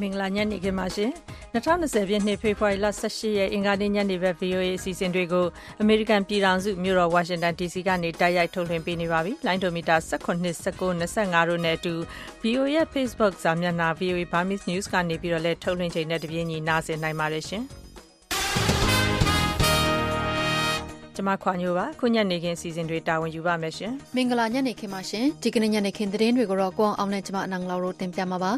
မင်္ဂလာညနေခင်းပါရှင်2020ပြည့်နှစ်ဖေဖော်ဝါရီလ18ရက်အင်္ဂါနေ့ညနေဘက် VOA အစီအစဉ်တွေကိုအမေရိကန်ပြည်ထောင်စုမြို့တော်ဝါရှင်တန် DC ကနေတိုက်ရိုက်ထုတ်လွှင့်ပေးနေပါပြီ။လိုင်းဒိုမီတာ19 19 25တို့နဲ့အတူ VOA ရဲ့ Facebook စာမျက်နှာ VOA Burmese News ကနေပြီးတော့လည်းထုတ်လွှင့်ချိန်နဲ့တပြေးညီနားဆင်နိုင်ပါတယ်ရှင်။ ကျမခွာညိုပါခုညနေခင်းစီစဉ်တွေတာဝန်ယူပါမယ်ရှင်မင်္ဂလာညနေခင်းပါရှင်ဒီကနေ့ညနေခင်းသတင်းတွေကိုတော့ကိုအောင်အောင်နဲ့ကျမအနန်လောက်တို့တင်ပြမှာပါ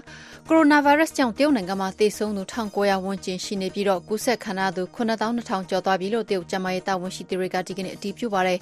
ကိုရိုနာဗိုင်းရပ်စ်ကြောင့်တရုတ်နိုင်ငံမှာသေဆုံးသူ1900ဝန်းကျင်ရှိနေပြီးတော့ကူးစက်ခံရသူ9200ကျော်သွားပြီလို့တရုတ်ကျန်းမာရေးတာဝန်ရှိသူတွေကဒီကနေ့အတည်ပြုပါတယ်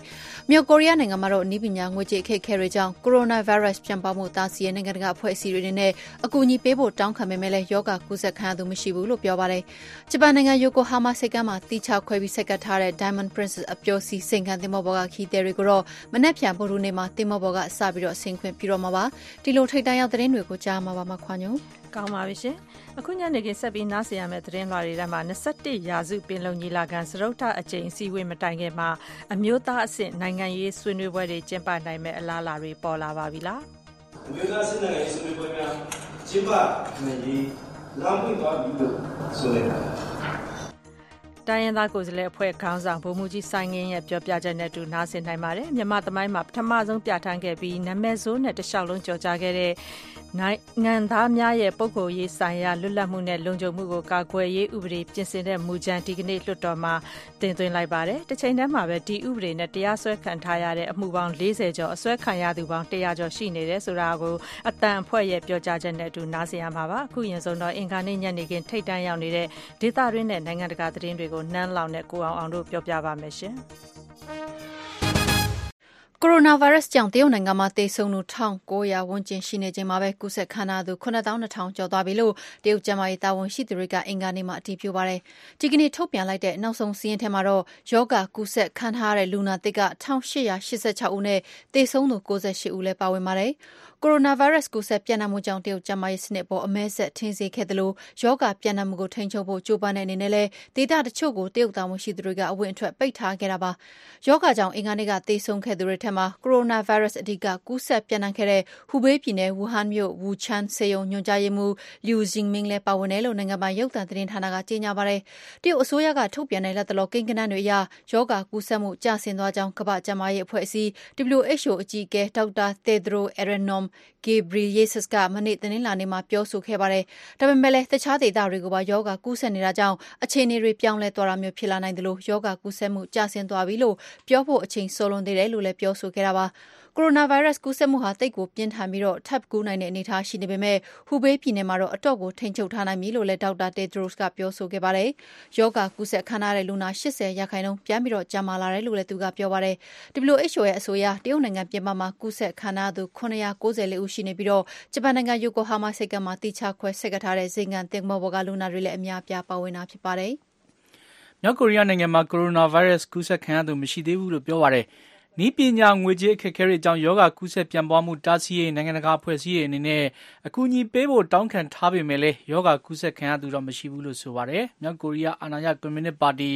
မြောက်ကိုရီးယားနိုင်ငံမှာတော့အနည်းပညာငွေကြေးအခက်အခဲတွေကြောင့်ကိုရိုနာဗိုင်းရပ်စ်ပြန်ပေါက်မှုတားဆီးရေးနိုင်ငံတကာအဖွဲ့အစည်းတွေနဲ့အကူအညီပေးဖို့တောင်းခံပေမဲ့လည်းယောဂကူးစက်ခံရသူမရှိဘူးလို့ပြောပါတယ်ဂျပန်နိုင်ငံယိုကိုဟာမာစိတ်ကမ်းမှာတီချခွဲပြီးဆက်ကပ်ထားတဲ့ Diamond Princess အပျော်စီစိန်ခံတင်မောဘော်ကခီးသည်တွေကိုတော့မနက်ဖြန်ဗုဒ္ဓနေ့မှာတင်မောဘော်ကစပြီးတော့ဆင်ခွင့်ပြုတော့မှာပါဒီလိုထိတ်တန့်ရောက်သတင်းတွေကိုကြားမှာပါမခွာညုံကောင်းပါပြီရှင်အခုညနေခင်းဆက်ပြီးနားဆင်ရမယ့်သတင်းလွှာတွေထဲမှာ21ရာစုပင်လုံညီလာခံစရုပ်ထအကြိမ်စီဝေးမတိုင်ခင်မှာအမျိုးသားအဆင့်နိုင်ငံရေးဆွေးနွေးပွဲတွေကျင်းပနိုင်မယ့်အလားအလာတွေပေါ်လာပါပြီလားအမျိုးသားအဆင့်နိုင်ငံရေးဆွေးနွေးပွဲများကျင်းပနိုင်ရေးလမ်းပွင့်သွားပြီလို့ဆိုလိုက်ပါတယ် တိုင်းရင်းသားကိုယ်စားလှယ်အဖွဲ့ခေါင်းဆောင်ဗိုလ်မှူးကြီးစိုင်းငင်းရဲ့ပြောပြချက်နဲ့အတူနားဆင်နိုင်ပါတယ်မြန်မာသမိုင်းမှာပထမဆုံးပြဋ္ဌာန်းခဲ့ပြီးနာမည်ဆိုးနဲ့တခြားလုံးကြော်ကြားခဲ့တဲ့နိုင်ငံသားများရဲ့ပုဂ္ဂိုလ်ရေးဆိုင်ရာလွတ်လပ်မှုနဲ့လုံခြုံမှုကိုကာကွယ်ရေးဥပဒေပြင်ဆင်တဲ့မူကြမ်းဒီကနေ့လွှတ်တော်မှာတင်သွင်းလိုက်ပါတယ်။တစ်ချိန်တည်းမှာပဲဒီဥပဒေနဲ့တရားစွဲခံထားရတဲ့အမှုပေါင်း40ကျော်အစွဲခံရသူပေါင်း100ကျော်ရှိနေတယ်ဆိုတာကိုအတန်အဖွဲ့ရဲ့ပြောကြားချက်နဲ့အတူနားဆင်ရမှာပါ။အခုရင်ဆုံးတော့အင်္ဂါနေ့ညနေခင်းထိတ်တန့်ရောက်နေတဲ့ဒေသတွင်းနဲ့နိုင်ငံတကာသတင်းတွေကိုနန်းလောင်နဲ့ကိုအောင်အောင်တို့ပြောပြပါမယ်ရှင်။ကိုရိုနာဗိုင်းရပ်စ်ကြောင့်တရုတ်နိုင်ငံမှာသေဆုံးသူ1900ဝန်းကျင်ရှိနေချိန်မှာပဲကူးစက်ခံရသူ9200ကျော်သွားပြီလို့တရုတ်ကျန်းမာရေးတာဝန်ရှိသူတွေကအင်္ဂါနေ့မှာအတည်ပြုပါတယ်။ဒီကနေ့ထုတ်ပြန်လိုက်တဲ့နောက်ဆုံးစာရင်းထဲမှာတော့ယောဂကူးစက်ခံထားရတဲ့လူနာသစ်က1886ဦးနဲ့သေဆုံးသူ98ဦးလည်းပါဝင်ပါတယ်။ကိုရိုနာဗိုင်းရပ်စ်ကူးစက်ပျံ့နှံ့မှုကြောင့်တရုတ်ကျန်းမာရေးစနစ်အပေါ်အမဲစက်ထင်စေခဲ့သလိုရောဂါပျံ့နှံ့မှုကိုထိန်းချုပ်ဖို့ကြိုးပမ်းတဲ့အနေနဲ့လည်းဒေသတချို့ကိုတရုတ်တာဝန်ရှိသူတွေကအဝင်အထွက်ပိတ်ထားခဲ့တာပါ။ရောဂါကြောင့်အင်္ဂါနေ့ကသေဆုံးခဲ့သူတွေထဲမှာကိုရိုနာဗိုင်းရပ်စ်အဓိကကူးစက်ပျံ့နှံ့ခဲ့တဲ့ဟူဘေးပြည်နယ်ဝူဟန်မြို့ဝူချန်ဆေးရုံညွှန်ကြားရေးမှူး Liu Zhiming လည်းပါဝင်တယ်လို့နိုင်ငံပိုင်ရုပ်သံသတင်းဌာနကကြေညာပါတယ်။တရုတ်အစိုးရကထုတ်ပြန်တဲ့လက်တလောကိန်းဂဏန်းတွေအရရောဂါကူးစက်မှုကျဆင်းသွားကြောင်းကမ္ဘာ့ကျန်းမာရေးအဖွဲ့အစည်း WHO အကြီးအကဲဒေါက်တာ Tedros Adhanom Ghebreyesus က မနေ့ တနင်္လာနေ့မှာ ပြောဆိုခဲ့ပါတယ်။ဒါပေမဲ့လည်း တခြားဒေသတွေကိုပါ ရောဂါကူးစက်နေတာကြောင့် အခြေအနေတွေ ပြောင်းလဲသွားတာမျိုး ဖြစ်လာနိုင်သလို ရောဂါကူးစက်မှု ကျဆင်းသွားပြီလို့ ပြောဖို့ အချိန်စောလွန်သေးတယ်လို့လည်း ပြောဆိုခဲ့တာပါ။ ကိုရိုနာဗိုင်းရပ်စ်ကူးစက်မှုဟာသိပ်ကိုပြင်းထန်ပြီးထပ်ကူးနိုင်တဲ့အနေအထားရှိနေပေမယ့်ဟူဘေးပြည်နယ်မှာတော့အတော့်ကိုထိန်းချုပ်ထားနိုင်ပြီလို့လည်းဒေါက်တာ Tedros ကပြောဆိုခဲ့ပါတယ်။ရောဂါကူးစက်ခံထားရတဲ့လူနာ၈၀ရာခိုင်နှုန်းပြန်ကျန်းမာလာတယ်လို့လည်းသူကပြောပါတယ်။ WHO ရဲ့အဆိုအရတရုတ်နိုင်ငံပြင်ပမှာကူးစက်ခံထားရသူ၇၉၄ဦးရှိနေပြီးဂျပန်နိုင်ငံယိုကိုဟာမာဆိပ်ကမ်းမှာသီးခြားခွဲစိတ်ထားတဲ့ဇိမ်ခံသင်္ဘောပေါ်ကလူနာတွေလည်းအများအပြားပါဝင်တာဖြစ်ပါတယ်။မြောက်ကိုရီးယားနိုင်ငံမှာကိုရိုနာဗိုင်းရပ်စ်ကူးစက်ခံရသူမရှိသေးဘူးလို့ပြောပါတယ်။ နည်းပညာငွေကြေးအခက်အခဲတွေကြောင့်ယောဂကူးစက်ပြန့်ပွားမှုတားဆီးရေးနိုင်ငံတကာအဖွဲ့အစည်းတွေအနေနဲ့အကူအညီပေးဖို့တောင်းခံထားပေမဲ့လည်းယောဂကူးစက်ခံရသူတော့မရှိဘူးလို့ဆိုပါတယ်။မြောက်ကိုရီးယားအာဏာရကွန်မြူနစ်ပါတီ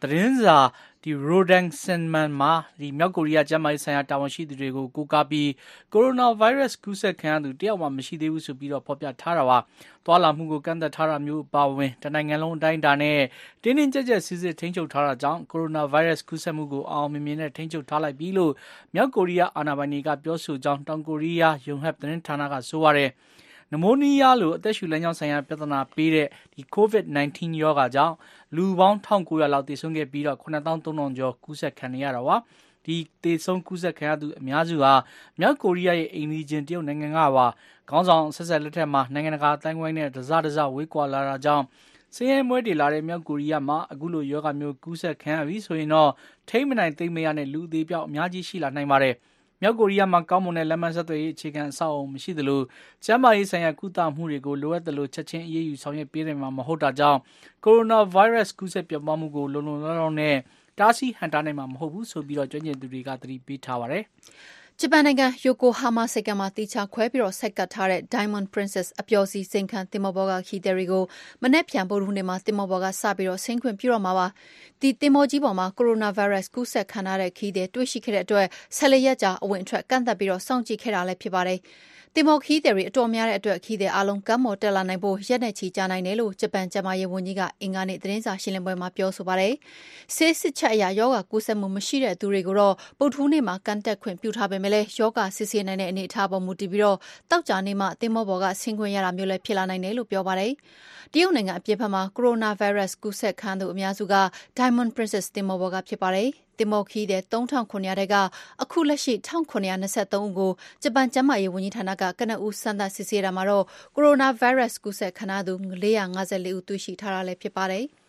သတင်းစာ ဒီ Rodang Sinman မှာဒီမြောက်ကိုရီးယားကျန်းမာရေးဆိုင်ရာတာဝန်ရှိသူတွေကိုကိုးကားပြီးကိုရိုနာဗိုင်းရပ်စ်ကူးစက်ခံရသူတယောက်မှမရှိသေးဘူးဆိုပြီးတော့ဖော်ပြထားတာပါ။သွာလာမှုကိုကန့်သက်ထားတာမျိုးပါဝင်တနိုင်ငံလုံးအတိုင်းအတာနဲ့တင်းတင်းကြပ်ကြပ်စစ်စစ်ထိန်းချုပ်ထားတာကြောင့်ကိုရိုနာဗိုင်းရပ်စ်ကူးစက်မှုကိုအောင်မြင်မြင်နဲ့ထိန်းချုပ်ထားလိုက်ပြီလို့မြောက်ကိုရီးယားအာဏာပိုင်တွေကပြောဆိုကြောင်းတောင်ကိုရီးယားယုံဟပ်သတင်းဌာနကဆိုပါတယ်။ နမိုးနီးယားလိုအသက်ရှူလမ်းကြောင်းဆိုင်ရာပြဿနာပေးတဲ့ဒီ COVID-19 ရောဂါကြောင့်လူပေါင်း1900လောက်သေဆုံးခဲ့ပြီးတော့9300ကျော်ကူးစက်ခံရတာပါဒီသေဆုံးကူးစက်ခံရသူအများစုဟာမြောက်ကိုရီးယားရဲ့အိမ်နီးချင်းတရုတ်နိုင်ငံကပါခေါင်းဆောင်ဆက်ဆက်လက်ထက်မှာနိုင်ငံတကာတိုင်းဝိုင်းနဲ့တစားတစားဝေးကွာလာတာကြောင့်စင်းရဲမွဲတွေလာတဲ့မြောက်ကိုရီးယားမှာအခုလိုယောဂမျိုးကူးစက်ခံရပြီဆိုရင်တော့ထိမ့်မနိုင်သိမ့်မရနဲ့လူသေးပြောက်အများကြီးရှိလာနိုင်ပါတယ်။ မြောက်ကိုရီးယားမှာကောင်းမွန်တဲ့လက်မှတ်ဆက်သွယ်ရေးအခြေခံအဆောက်အအုံမရှိသလိုကျန်းမာရေးဆိုင်ရာကုသမှုတွေကိုလိုအပ်သလိုချက်ချင်းအရေးယူဆောင်ရွက်ပေးနိုင်မှာမဟုတ်တာကြောင့်ကိုရိုနာဗိုင်းရပ်စ်ကူးစက်ပြန့်ပွားမှုကိုလုံလုံလောက်လောက်နဲ့တားဆီးဟန်တားနိုင်မှာမဟုတ်ဘူးဆိုပြီးတော့ကျွမ်းကျင်သူတွေကသတိပေးထားပါတယ်။ ဂျပန်နိုင်ငံယိုကိုဟာမာဆိပ်ကမ်းမှာသီးခြားခွဲပြီးဆိုက်ကပ်ထားတဲ့ Diamond Princess အပျော်စီးဇိမ်ခံသင်္ဘောပေါ်ကခရီးသည်တွေကိုမနက်ဖြန်ဗုဒ္ဓဟူးနေ့မှာသင်္ဘောပေါ်ကစပြီးဆင်းခွင့်ပြုတော့မှာပါ။ဒီသင်္ဘောကြီးပေါ်မှာကိုရိုနာဗိုင်းရပ်စ်ကူးစက်ခံထားရတဲ့ခရီးသည်တွေ့ရှိခဲ့တဲ့အတွက်၁၄ရက်ကြာအဝင်အထွက်ကန့်သတ်ပြီးစောင့်ကြည့်ခဲ့တာလည်းဖြစ်ပါတယ်။ သင်္ဘောခရီးသည်တွေအတော်များတဲ့အတွက်ခရီးသည်အားလုံးကမ်းပေါ်တက်လာနိုင်ဖို့ရက်နဲ့ချီကြာနိုင်တယ်လို့ဂျပန်ကျန်းမာရေးဝန်ကြီးကအင်္ဂါနေ့သတင်းစာရှင်းလင်းပွဲမှာပြောဆိုပါတယ်။ဆေးစစ်ချက်အရရောဂါကူးစက်မှုမရှိတဲ့သူတွေကိုတော့ဗုဒ္ဓဟူးနေ့မှာကန့်တက်ခွင့်ပြုထားပေမယ့်လည်းရောဂါစစ်ဆေးနိုင်တဲ့အနေအထားပေါ်မူတည်ပြီးသောကြာနေ့မှသင်္ဘောပေါ်ကဆင်းခွင့်ရတာမျိုးလည်းဖြစ်လာနိုင်တယ်လို့ပြောပါတယ်။တရုတ်နိုင်ငံအပြင်ဘက်မှာကိုရိုနာဗိုင်းရပ်စ်ကူးစက်ခံရသူအများစုက Diamond Princess သင်္ဘောပေါ်ကဖြစ်ပါတယ်။သင်္ဘောခရီးသည်၃,၇၀၀ထဲကအခုလက်ရှိ၁,၇၂၃ဦးကိုဂျပန်ကျန်းမာရေးဝန်ကြီးဌာနကကနဦးစမ်းသပ်စစ်ဆေးတာမှာတော့ကိုရိုနာဗိုင်းရပ်စ်ကူးစက်ခံထားရသူ၄၅၄ဦးတွေ့ရှိထားတာလည်းဖြစ်ပါတယ်။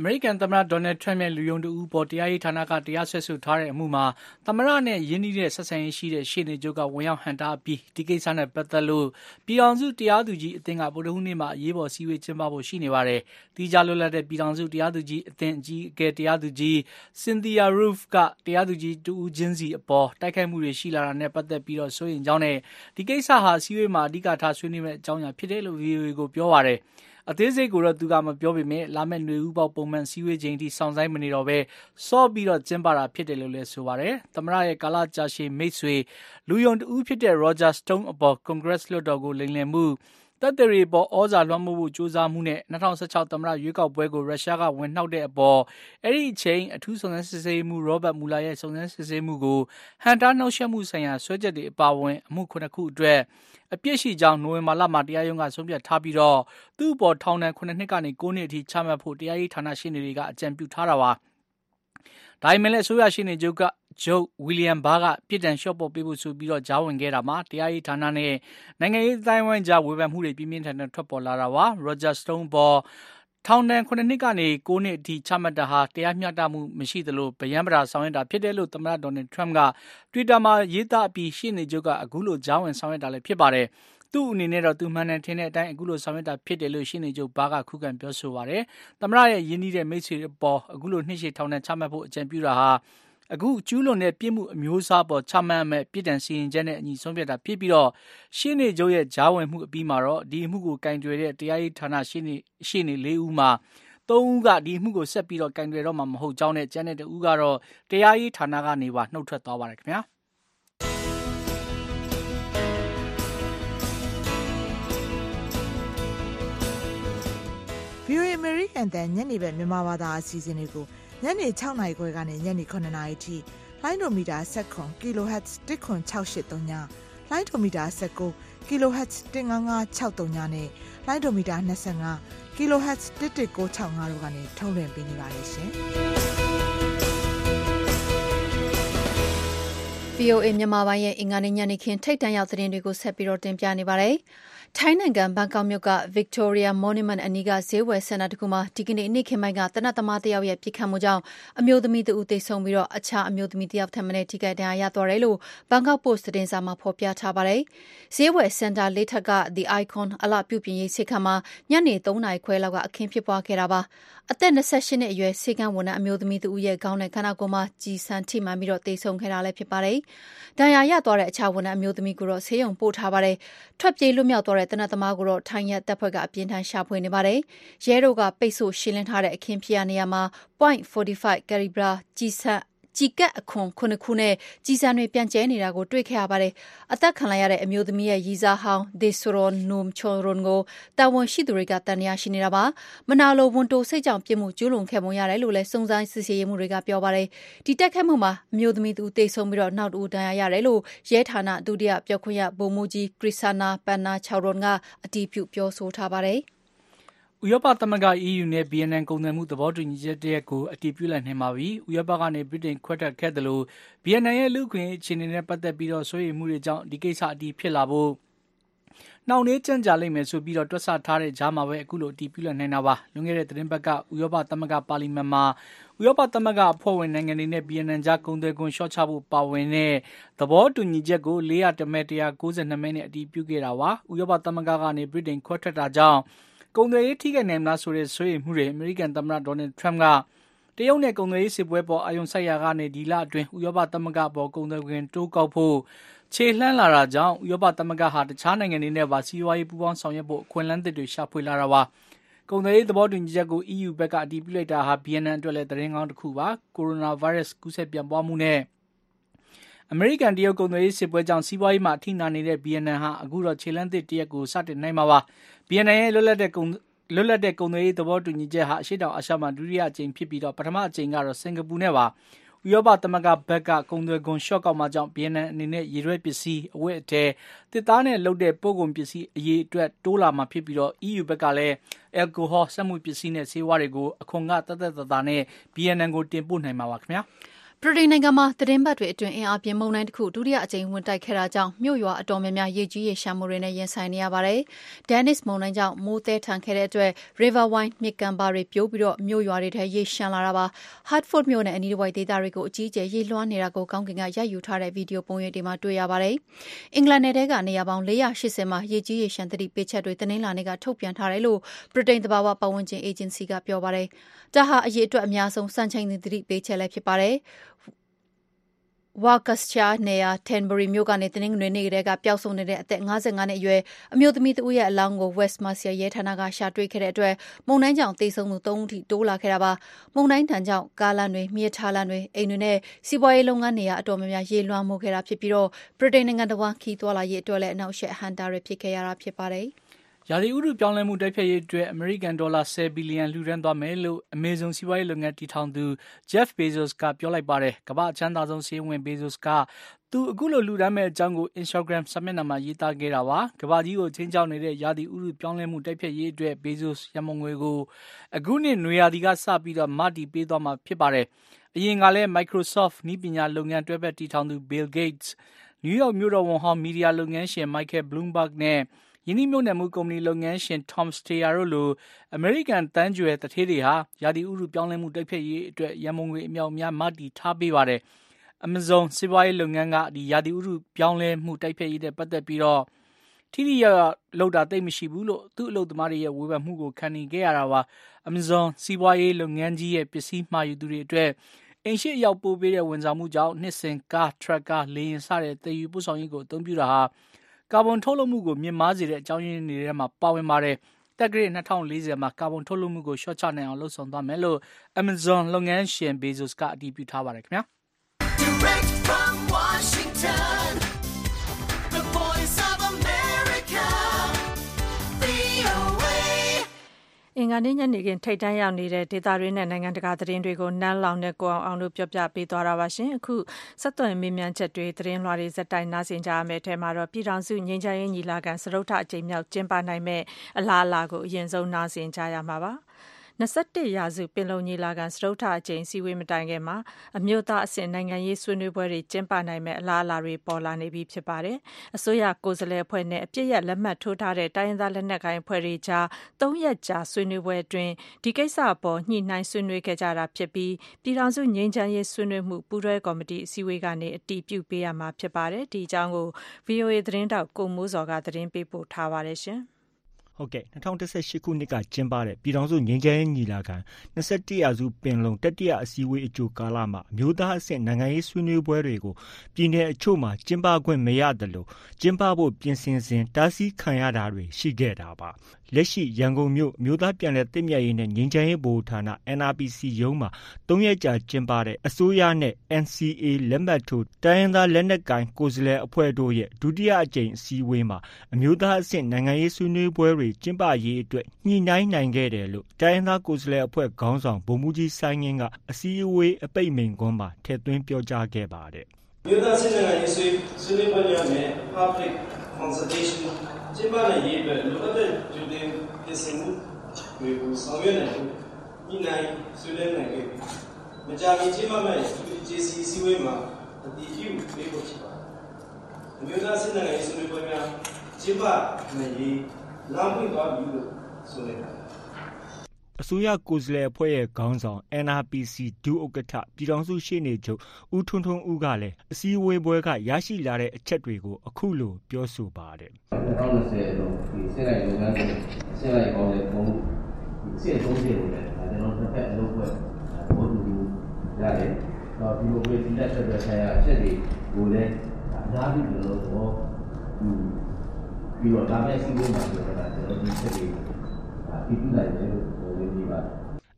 အမေရိကန်သမ္မတဒေါ်နယ်ထရမ့်ရဲ့ လူယုံတဦးအပေါ် တရားရေးဌာနက တရားစွဲဆိုထားတဲ့အမှုမှာ သမ္မတနဲ့ ရင်းနှီးတဲ့ ဆက်ဆံရေးရှိတဲ့ ရှေ့နေချုပ်က ဝင်ရောက်ဟန့်တားပြီး ဒီကိစ္စနဲ့ ပတ်သက်လို့ ပြည်ထောင်စု တရားသူကြီးအသင်းက ဗုဒ္ဓဟူးနေ့မှာ အရေးပေါ်စည်းဝေး ကျင်းပဖို့ ရှိနေပါတယ်။တီးခြားလွတ်လပ်တဲ့ ပြည်ထောင်စု တရားသူကြီးအသင်း အကြီးအကဲ တရားသူကြီး Cynthia Roof က တရားသူကြီးတူဦးချင်းစီအပေါ် တိုက်ခိုက်မှုတွေ ရှိလာတာနဲ့ ပတ်သက်ပြီးတော့စိုးရိမ်ကြောင်းနဲ့ ဒီကိစ္စဟာစည်းဝေးမှာ အဓိကထား ဆွေးနွေးမယ့် အကြောင်းအရာ ဖြစ်တယ်လို့ VOA ကို ပြောပါတယ်။ အသေးစိတ်ကိုတော့သူကမပြောပေမဲ့လာမယ့်ຫນွေဥပေါပုံမှန်စည်းဝေးချိန်ထိစောင့်ဆိုင်မနေတော့ပဲစော့ပြီးတော့ကျင်းပတာဖြစ်တယ်လို့လည်းဆိုပါတယ်။သမရရဲ့ကာလကြာရှည်မိတ်ဆွေလူယုံတူဖြစ်တဲ့ Roger Stone အပေါ် Congress လွှတ်တော်ကိုလိမ်လည်မှု တပ်တွေပေါ်ဩဇာလွှမ်းမိုးဖို့ကြိုးစားမှုနဲ့2016သမ္မတရွေးကောက်ပွဲကိုရုရှားကဝင်နှောက်တဲ့အပေါ်အဲ့ဒီအချိန်အထူးစုံစမ်းစစ်ဆေးမှုရောဘတ်မူလာရဲ့စုံစမ်းစစ်ဆေးမှုကိုဟန်တာနှောက်ယှက်မှုဆိုင်ရာဆွဲချက်တွေအပါအဝင်အမှုခုနှစ်ခုအတွက်အပြစ်ရှိကြောင်းနိုဝင်ဘာလမှာတရားရုံးကဆုံးဖြတ်ထားပြီးတော့သူ့အပေါ်ထောင်ဒဏ်9နှစ်ကနေ9နှစ်အထိချမှတ်ဖို့တရားရေးဌာနရှင်းနေတွေကအကြံပြုထားတာပါ ဒါပေမဲ့လည်းအစိုးရရှိနေချုပ်ကဂျုတ်ဝီလျံဘားကပြည်တံလျှော့ပေါ်ပေးဖို့ဆိုပြီးတော့ကြားဝင်ခဲ့တာမှာတရားရေးဌာနနဲ့နိုင်ငံရေးတိုင်းဝိုင်းကြားဝေဖန်မှုတွေပြင်းပြင်းထန်ထန်ထွက်ပေါ်လာတာပါရောဂျာစတုန်းပေါ်ထောင်ဒဏ်9နှစ်ကနေ9နှစ်အထိချမှတ်တာဟာတရားမျှတမှုမရှိသလိုဗျံပရာဆောင်ရွက်တာဖြစ်တယ်လို့သမ္မတဒေါ်နယ်ထရမ့်က Twitter မှာရေးသားအပြီးရှင်းနေချုပ်ကအခုလိုကြားဝင်ဆောင်ရွက်တာလည်းဖြစ်ပါတယ် သူ့အနေနဲ့တော့သူမှန်တယ်ထင်တဲ့အတိုင်းအခုလိုဆောင်ရွက်တာဖြစ်တယ်လို့ရှင်းနေချုပ်ဘာကခုခံပြောဆိုပါတယ်။သမ္မတရဲ့ယင်းနှီးတဲ့မိတ်ဆွေအပေါ်အခုလိုနှိမ့်ရှေထောင်နဲ့ချမှတ်ဖို့အကြံပြုတာဟာအခုကျူးလွန်တဲ့ပြစ်မှုအမျိုးအစားပေါ်ချမှတ်မဲ့ပြည်တံစီရင်ချက်နဲ့အညီဆုံးဖြတ်တာဖြစ်ပြီးတော့ရှင်းနေချုပ်ရဲ့ဂျားဝင်မှုအပြီးမှာတော့ဒီအမှုကိုကင်တွယ်တဲ့တရားရေးဌာနရှင်းနေရှင်းနေ၄ဦးမှာသုံးဦးကဒီအမှုကိုဆက်ပြီးတော့ကင်တွယ်တော့မှာမဟုတ်ကြောင်းနဲ့ကျန်တဲ့တဦးကတော့တရားရေးဌာနကနေပါနှုတ်ထွက်သွားပါတယ်ခင်ဗျာ။ VOA American တန်ညနေဘက်မြန်မာဘာသာအစီအစဉ်တွေကိုညနေ6နာရီခွဲကနေညနေ9နာရီထိလိုင်းဒိုမီတာ7 kHz 10683ညလိုင်းဒိုမီတာ19 kHz 15563နဲ့လိုင်းဒိုမီတာ25 kHz 11965တို့ကနေထုတ်လွှင့်ပေးနေပါတယ်ရှင်။ VOA မြန်မာပိုင်းရဲ့အင်္ဂါနေ့ညနေခင်းထိတ်တန့်ရောက်သတင်းတွေကိုဆက်ပြီးတော့တင်ပြနေပါတယ်။ ထိုင်းနိုင်ငံဘန်ကောက်မြို့က Victoria Monument အနီးက ဈေးဝယ်စင်တာတခုမှာ ဒီကနေ့ နေ့ခင်းပိုင်းက သေနတ်သမားတယောက်ရဲ့ ပစ်ခတ်မှုကြောင့် အမျိုးသမီးတဦးသေဆုံးပြီး အခြားအမျိုးသမီးတယောက်ထက်မနည်း ထိခိုက်ဒဏ်ရာရသွားတယ်လို့ဘန်ကောက်ပို့စ်သတင်းစာမှာ ဖော်ပြထားပါတယ်။ဈေးဝယ်စင်တာလေးထပ်က The Icon အလှပြုပြင်ရေး ဆေးခန်းမှာ ညနေ ၃ နာရီခွဲလောက်က အခင်းဖြစ်ပွားခဲ့တာပါ။ အသက် ၂၈ နှစ်အရွယ် ဆေးခန်းဝန်ထမ်းအမျိုးသမီးတဦးရဲ့ ခေါင်းနဲ့ ခန္ဓာကိုယ်မှာ ကျည်ဆန်ထိမှန်ပြီး သေဆုံးခဲ့တာလည်း ဖြစ်ပါတယ်။ဒဏ်ရာရသွားတဲ့ အခြားဝန်ထမ်းအမျိုးသမီးကိုတော့ ဆေးရုံပို့ထားပါတယ်။ထွက်ပြေးလွတ်မြောက်သွားတဲ့ သေနတ်သမားကိုတော့ ထိုင်းရဲတပ်ဖွဲ့က အပြင်းထန် ရှာဖွေနေပါတယ်။ရဲတို့က ပိတ်ဆို့ရှင်းလင်းထားတဲ့ အခင်းဖြစ်ရာနေရာမှာ .45 ကယ်လီဘရာကျည်ဆံ ကျည်ကပ်အခွန်ခုနှစ်ခုနဲ့ကျည်ဆံတွေပြန့်ကျဲနေတာကိုတွေ့ခဲ့ရပါတယ်။အသက်ခံလိုက်ရတဲ့အမျိုးသမီးရဲ့ရည်စားဟောင်း Desoron Numcharoen ကိုတာဝန်ရှိသူတွေကတန်ရာရှိနေတာပါ။မနာလိုဝန်တိုစိတ်ကြောင့်ပြစ်မှုကျူးလွန်ခဲ့ပုံရတယ်လို့လည်းစုံစမ်းစစ်ဆေးရေးမှုတွေကပြောပါတယ်။ဒီတက်ခတ်မှုမှာအမျိုးသမီးသူတိတ်ဆုံးပြီးတော့နောက်တူဒဏ်ရာရတယ်လို့ရဲဌာနဒုတိယပြောခွင့်ရဗိုလ်မှူးကြီး Krisana Pannacharoen ကအတည်ပြုပြောဆိုထားပါတယ်။ ဥရောပသမဂ္ဂ EU နဲ့ BNN ကုန်သွယ်မှုသဘောတူညီချက်တရက်ကို အတည်ပြုလိုက်နိုင်ပါပြီ။ဥရောပကနေ ဗြိတိန်ခွဲထွက်ခဲ့တယ်လို့ BNN ရဲ့ လူခွင့်အခြေအနေနဲ့ ပတ်သက်ပြီးတော့စိုးရိမ်မှုတွေကြောင့် ဒီကိစ္စ အတည်ဖြစ်လာဖို့ နှောင့်နှေးကြန့်ကြာလိမ့်မယ်ဆိုပြီးတော့တွက်ဆထားတဲ့ကြားမှာပဲ အခုလို အတည်ပြုလိုက်နိုင်တာပါ။လွန်ခဲ့တဲ့သတင်းပတ်က ဥရောပသမဂ္ဂပါလီမန်မှာ ဥရောပသမဂ္ဂအဖွဲ့ဝင်နိုင်ငံတွေနဲ့ BNN ကြား ကုန်သွယ်ခွင့်လျှော့ချဖို့ ပါဝင်တဲ့ သဘောတူညီချက်ကို400မဲ192မဲနဲ့ အတည်ပြုခဲ့တာပါ။ဥရောပသမဂ္ဂကနေ ဗြိတိန်ခွဲထွက်တာကြောင့် ကုန်သွယ်ရေးထိခိုက်နိုင်မလားဆိုတဲ့ဆွေးနွေးမှုတွေအမေရိကန်သမ္မတဒေါ်နယ်ထရမ့်ကတရုတ်နဲ့ကုန်သွယ်ရေးစစ်ပွဲပေါ်အာရုံစိုက်ရာကနေဒီလအတွင်းဥရောပသမဂ္ဂပေါ်ကုန်သွယ်ခွင့်တိုးကောက်ဖို့ခြေလှမ်းလာတာကြောင့်ဥရောပသမဂ္ဂဟာတခြားနိုင်ငံတွေနဲ့ပါစီးပွားရေးပူးပေါင်းဆောင်ရွက်ဖို့အခွင့်အလမ်းသစ်တွေရှာဖွေလာတာပါကုန်သွယ်ရေးသဘောတူညီချက်ကို EU ဘက်ကအတည်ပြုလိုက်တာဟာ BNN အတွက်လည်းသတင်းကောင်းတစ်ခုပါကိုရိုနာဗိုင်းရပ်စ်ကူးစက်ပြန့်ပွားမှုနဲ့အမေရိကန်တရုတ်ကုန်သွယ်ရေးစစ်ပွဲကြောင့်စီးပွားရေးမှာအထိနာနေတဲ့ BNN ဟာအခုတော့ခြေလန်းသစ်တရက်ကိုစတင်နိုင်မှာပါ BNN ရဲ့လွတ်လပ်တဲ့ကုန်လွတ်လပ်တဲ့ ကုန်သွယ်ရေး သဘောတူညီချက်ဟာ အရှိတောင်အာရှမှာ ဒုတိယအကြိမ်ဖြစ်ပြီးတော့ပထမအကြိမ်ကတော့ စင်ကာပူနဲ့ပါ ဥရောပသမဂ္ဂဘက်က ကုန်သွယ်ခွန်ရှော့ကောက်မှကြောင့် BNN အနေနဲ့ ရေရွက်ပစ္စည်း အဝတ်အထည်တစ်သားနဲ့လုပ်တဲ့ ပို့ကုန်ပစ္စည်း အရေးအတွက် တိုးလာမှာဖြစ်ပြီးတော့ EU ဘက်ကလည်း အယ်ကိုဟောစက်မှုပစ္စည်းနဲ့ ဆေးဝါးတွေကို အခွန်ကတသက်တသာနဲ့ BNN ကို တင်ပို့နိုင်မှာပါခင် ဗျာ။ဗြိတိန်နိုင်ငံမှာသတင်းပတ်တွေအတွင်းအင်အားပြင်းမုန်တိုင်းတစ်ခုဒုတိယအကြိမ်ဝင်တိုက်ခဲ့တာကြောင့်မြို့ရွာအတော်များများရေကြီးရေရှမ်းမှုတွေနဲ့ရင်ဆိုင်နေရပါတယ်။ Dennis မုန်တိုင်းကြောင့်မိုးသည်းထန်ခဲ့တဲ့အတွက် River Wine မြစ်ကမ်းပါးတွေပြိုးပြီးမြို့ရွာတွေထဲရေရှမ်းလာတာပါ။ Hertford မြို့နဲ့အနီးတစ်ဝိုက်ဒေသတွေကိုအကြီးအကျယ်ရေလွှမ်းနေတာကိုကောင်းကင်ကရိုက်ယူထားတဲ့ဗီဒီယိုပုံရိပ်တွေမှာတွေ့ရပါတယ်။အင်္ဂလန်နယ်ထဲကနေရာပေါင်း၄၈၀မှာရေကြီးရေရှမ်းသတိပေးချက်တွေတနင်္လာနေ့ကထုတ်ပြန်ထားတယ်လို့ဗြိတိန်သဘာဝပတ်ဝန်းကျင်အေဂျင်စီကပြောပါတယ်။ဒါဟာ အရေအတွက်အများဆုံးစံချိန်သတိပေးချက်လည်းဖြစ်ပါတယ်။ Worcestershire နယ်ရာ Tenbury မြို့ကနေ တနင်္ဂနွေနေ့ကတည်းက ပျောက်ဆုံးနေတဲ့အသက် ၅၅ နှစ်အရွယ် အမျိုးသမီးတဦးရဲ့အလောင်းကို West Mercia ရဲဌာနက ရှာတွေ့ခဲ့တဲ့အတွက် မုန်တိုင်းကြောင့် သေဆုံးသူ ၃ ဦးထိ တိုးလာခဲ့တာပါ။မုန်တိုင်းဒဏ်ကြောင့် ကားလမ်းတွေ၊မီးရထားလမ်းတွေ၊အိမ်တွေနဲ့ စီးပွားရေးလုပ်ငန်း နေရာအတော်များများ ရေလွှမ်းမိုးခဲ့တာဖြစ်ပြီး ဗြိတိန်နိုင်ငံတဝှမ်း ခရီးသွားလာရေးအတွက်လည်း အနှောင့်အယှက် အဟန့်အတားတွေ ဖြစ်ခဲ့ရတာ ဖြစ်ပါတယ်။ ရာသီဥတုပြောင်းလဲမှုတိုက်ဖျက်ရေးအတွက်အမေရိကန်ဒေါ်လာ10ဘီလီယံလှူဒန်းသွားမယ်လို့ Amazon စီးပွားရေးလုပ်ငန်းတည်ထောင်သူ Jeff Bezos ကပြောလိုက်ပါတယ်။ကမ္ဘာ့အချမ်းသာဆုံးစာရင်းဝင် Bezos ကသူအခုလိုလှူဒန်းမယ့်အကြောင်းကို Instagram စာမျက်နှာမှာရေးသားခဲ့တာပါ။ကမ္ဘာကြီးကိုချင်းချောက်နေတဲ့ရာသီဥတုပြောင်းလဲမှုတိုက်ဖျက်ရေးအတွက် Bezos ရမုံငွေကိုအခုနှစ်နွေရာသီကစပြီးတော့မတည်ပေးသွားမှာဖြစ်ပါတယ်။အရင်ကလည်း Microsoft နည်းပညာလုပ်ငန်းတွဲဘက်တည်ထောင်သူ Bill Gates, New York မြို့တော်ဝန်ဟောင်းမီဒီယာလုပ်ငန်းရှင် Michael Bloomberg နဲ့ ယင်းနှိမ့်မြုပ်နှံမှုကုမ္ပဏီလုပ်ငန်းရှင် Tom Steyer တို့လို အမေရိကန်တန်းကြွယ်တထေးတွေဟာရာသီဥတုပြောင်းလဲမှုတိုက်ဖျက်ရေးအတွက်ရန်ပုံငွေအမြောက်အများမတည်ထားပေးပါတယ်။ Amazon စီးပွားရေးလုပ်ငန်းကဒီရာသီဥတုပြောင်းလဲမှုတိုက်ဖျက်ရေးနဲ့ပတ်သက်ပြီးတော့ထိထိရောက်ရောက်လုပ်တာတိတ်မရှိဘူးလို့သူ့အလုပ်သမားတွေရဲ့ဝေဖန်မှုကိုခံနေခဲ့ရတာပါ။ Amazon စီးပွားရေးလုပ်ငန်းကြီးရဲ့ပစ္စည်းမှာယူသူတွေအတွက်အိမ်ရှိအရောက်ပို့ပေးတဲ့ဝန်ဆောင်မှုကြောင့်နှစ်စဉ်ကား ထရက်ကား လေယာဉ်စတဲ့တည်ယူပို့ဆောင်ရေးကိုအသုံးပြုတာဟာ ကာဗွန်ထုတ်လွှတ်မှုကိုမြင့်မားစေတဲ့အကြောင်းရင်းတွေထဲမှာပါဝင်ပါတယ်။တက်ကရေ2040မှာကာဗွန်ထုတ်လွှတ်မှုကိုလျှော့ချနိုင်အောင်လှုံ့ဆော်သွားမယ်လို့ Amazon လုပ်ငန်းရှင် Bezos ကအတည်ပြုထားပါတယ်ခင်ဗျာ။ Direct from Washington အင်္ဂါနေ့ညနေခင်း ထိပ်တန်းရောက်နေတဲ့ ဒေသတွင်းနဲ့ နိုင်ငံတကာသတင်းတွေကို နန်းလောင်နဲ့ ကိုအောင်အောင်တို့ပြောပြပေးသွားတာပါရှင်။အခု ဆက်သွယ်မေးမြန်းချက်တွေ သတင်းလွှာတွေဇက်တိုင်းနားဆင်ကြရမယ့်ထဲမှာတော့ ပြည်ထောင်စု ငြိမ်းချမ်းရေးညီလာခံ စတုတ္ထအကြိမ်မြောက် ကျင်းပနိုင်မဲ့အလားအလာကို အရင်ဆုံး နားဆင်ကြရမှာပါ။ 21ရာစု ပင်လုံညီလာခံ စတုတ္ထအကြိမ်စီဝေး မတိုင်ခင်မှာ အမျိုးသားအဆင့် နိုင်ငံရေးဆွေးနွေးပွဲတွေ ကျင်းပနိုင်မဲ့အလားအလာတွေ ပေါ်လာနေပြီ ဖြစ်ပါတယ်။အစိုးရကိုယ်စားလှယ်အဖွဲ့နဲ့ အပြစ်ရလက်မှတ်ထိုးထားတဲ့ တိုင်းရင်းသား လက်နက်ကိုင်အဖွဲ့တွေကြား ၃ ရက်ကြာ ဆွေးနွေးပွဲအတွင်း ဒီကိစ္စအပေါ် ညှိနှိုင်းဆွေးနွေးခဲ့ကြတာဖြစ်ပြီး ပြည်ထောင်စု ငြိမ်းချမ်းရေးဆွေးနွေးမှု ပူးတွဲကော်မတီ အစည်းအဝေးကနေ အတည်ပြုပေးရမှာ ဖြစ်ပါတယ်။ဒီအကြောင်းကို VOA သတင်းတောက် ကိုမိုးစော်ကသတင်းပေးပို့ထားပါတယ်ရှင်။ ဟုတ်ကဲ့2018ခုနှစ်က ကျင်းပတဲ့ ပြည်ထောင်စုငြိမ်းချမ်းရေးညီလာခံ21ရာစုပင်လုံ တတိယအစည်းအဝေးအကြိုကာလမှာ အမျိုးသားအဆင့် နိုင်ငံရေးဆွေးနွေးပွဲတွေကို ပြည်내အချို့မှာ ကျင်းပခွင့်မရသလို ကျင်းပဖို့ ပြင်ဆင်စဉ် တားဆီးခံရတာတွေ ရှိခဲ့တာပါလက်ရှိ ရန်ကုန်မြို့ အမျိုးသားပြန်လည်သင့်မြတ်ရေးနဲ့ ငြိမ်းချမ်းရေးဗဟိုဌာန NRPC ရုံးမှာ ၃ရက်ကြာ ကျင်းပတဲ့ အစိုးရနဲ့ NCA လက်မှတ်ထိုး တိုင်းရင်းသားလက်နက်ကိုင် ကိုယ်စားလှယ်အဖွဲ့တို့ရဲ့ ဒုတိယအကြိမ် အစည်းအဝေးမှာ အမျိုးသားအဆင့် နိုင်ငံရေးဆွေးနွေးပွဲတွေ ကျင်းပရေးအတွက် ညှိနှိုင်းနိုင်ခဲ့တယ်လို့ တိုင်းရင်းသားကိုယ်စားလှယ်အဖွဲ့ ခေါင်းဆောင် ဗိုလ်မှူးကြီး စိုင်းငင်းက အစည်းအဝေး အပိတ်မိန့်ခွန်းမှာ ထည့်သွင်းပြောကြားခဲ့ပါတယ်။မြို့သားစစ်နိုင်ငံရေးဆွေးနွေးပွဲများနဲ့ public consultation ကျင်းပနိုင်ရေးအတွက်လိုအပ်တဲ့ကြိုတင်ပြင်ဆင်မှုတွေကိုဆောင်ရွက်နိုင်ဖို့ညှိနှိုင်းဆွေးနွေးနိုင်ခဲ့ပြီ။မကြာခင်ကျင်းပမယ့် JC စည်းဝေးမှာအတည်ပြုပေးဖို့ဖြစ်ပါတယ်။မြို့သားစစ်နိုင်ငံရေးဆွေးနွေးပွဲများကျင်းပနိုင်ရေးလမ်းပွင့်သွားပြီလို့ဆိုလိုက်ပါတယ် အစိုးရကိုယ်စားလှယ်အဖွဲ့ရဲ့ ခေါင်းဆောင် NRPC ဒုဥက္ကဋ္ဌ ပြည်ထောင်စုရှေ့နေချုပ် ဦးထွန်းထွန်းဦးကလည်း အစည်းအဝေးပွဲက ရရှိလာတဲ့ အချက်တွေကို အခုလို ပြောဆိုပါတယ်။2020လို့ဒီစစ်လိုက်လုပ်ငန်းစဉ် စစ်လိုက်ကောင်းတဲ့ပုံအစ်အဆုံးစီကိုလည်း ကျွန်တော်တို့တစ်ဖက် အလုပ်ပွဲဘောတူညီရတယ်။တော့ဒီမိုကရေစီလက်ဆက်တဲ့ဆိုင်ရာ အချက်တွေကိုလည်း အများကြီးကျွန်တော်တို့ပြီးတော့ဒါမဲ့စီးပွားမှာဆိုတော့ကျွန်တော်ဒီချက်တွေပြီးပြနိုင်တယ်လို့ပြောနေပါတယ်